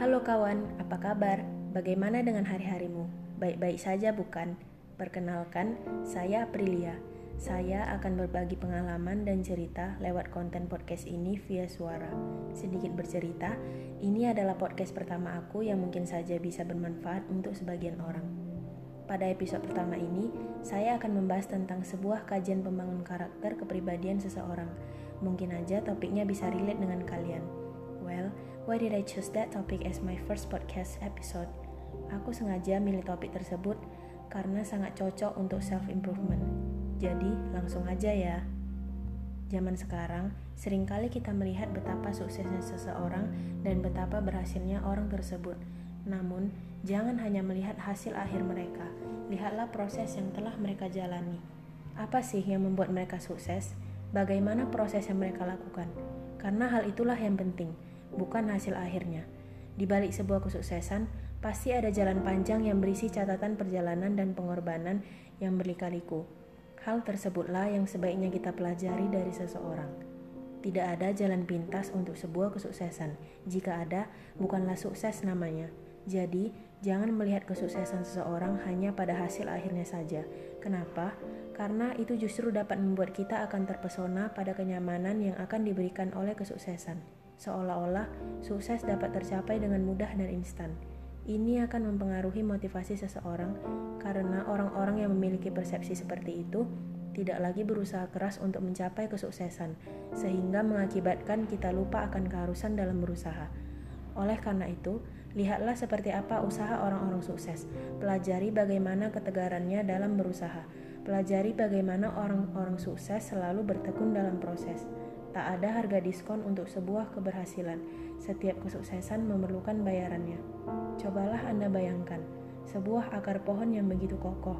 Halo kawan, apa kabar? Bagaimana dengan hari-harimu? Baik-baik saja bukan? Perkenalkan, saya Aprilia. Saya akan berbagi pengalaman dan cerita lewat konten podcast ini via suara. Sedikit bercerita, ini adalah podcast pertama aku yang mungkin saja bisa bermanfaat untuk sebagian orang. Pada episode pertama ini, saya akan membahas tentang sebuah kajian pembangun karakter kepribadian seseorang. Mungkin aja topiknya bisa relate dengan kalian. Why did I choose that topic as my first podcast episode? Aku sengaja milih topik tersebut karena sangat cocok untuk self-improvement. Jadi, langsung aja ya. Zaman sekarang, sering kali kita melihat betapa suksesnya seseorang dan betapa berhasilnya orang tersebut. Namun, jangan hanya melihat hasil akhir mereka, lihatlah proses yang telah mereka jalani. Apa sih yang membuat mereka sukses? Bagaimana proses yang mereka lakukan? Karena hal itulah yang penting bukan hasil akhirnya. Di balik sebuah kesuksesan, pasti ada jalan panjang yang berisi catatan perjalanan dan pengorbanan yang berlika-liku. Hal tersebutlah yang sebaiknya kita pelajari dari seseorang. Tidak ada jalan pintas untuk sebuah kesuksesan. Jika ada, bukanlah sukses namanya. Jadi, jangan melihat kesuksesan seseorang hanya pada hasil akhirnya saja. Kenapa? Karena itu justru dapat membuat kita akan terpesona pada kenyamanan yang akan diberikan oleh kesuksesan seolah-olah sukses dapat tercapai dengan mudah dan instan. Ini akan mempengaruhi motivasi seseorang karena orang-orang yang memiliki persepsi seperti itu tidak lagi berusaha keras untuk mencapai kesuksesan, sehingga mengakibatkan kita lupa akan keharusan dalam berusaha. Oleh karena itu, lihatlah seperti apa usaha orang-orang sukses. Pelajari bagaimana ketegarannya dalam berusaha. Pelajari bagaimana orang-orang sukses selalu bertekun dalam proses. Tak ada harga diskon untuk sebuah keberhasilan. Setiap kesuksesan memerlukan bayarannya. Cobalah Anda bayangkan, sebuah akar pohon yang begitu kokoh.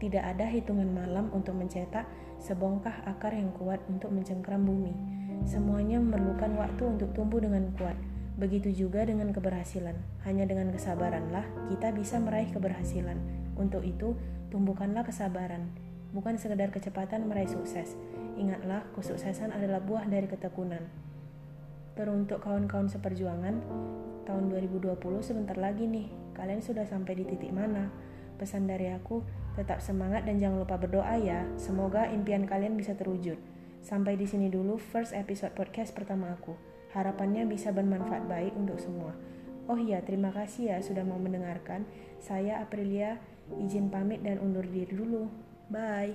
Tidak ada hitungan malam untuk mencetak sebongkah akar yang kuat untuk mencengkram bumi. Semuanya memerlukan waktu untuk tumbuh dengan kuat. Begitu juga dengan keberhasilan. Hanya dengan kesabaranlah kita bisa meraih keberhasilan. Untuk itu, tumbuhkanlah kesabaran. Bukan sekedar kecepatan meraih sukses, Ingatlah, kesuksesan adalah buah dari ketekunan. Teruntuk kawan-kawan seperjuangan, tahun 2020 sebentar lagi nih. Kalian sudah sampai di titik mana? Pesan dari aku, tetap semangat dan jangan lupa berdoa ya. Semoga impian kalian bisa terwujud. Sampai di sini dulu first episode podcast pertama aku. Harapannya bisa bermanfaat baik untuk semua. Oh iya, terima kasih ya sudah mau mendengarkan. Saya Aprilia, izin pamit dan undur diri dulu. Bye.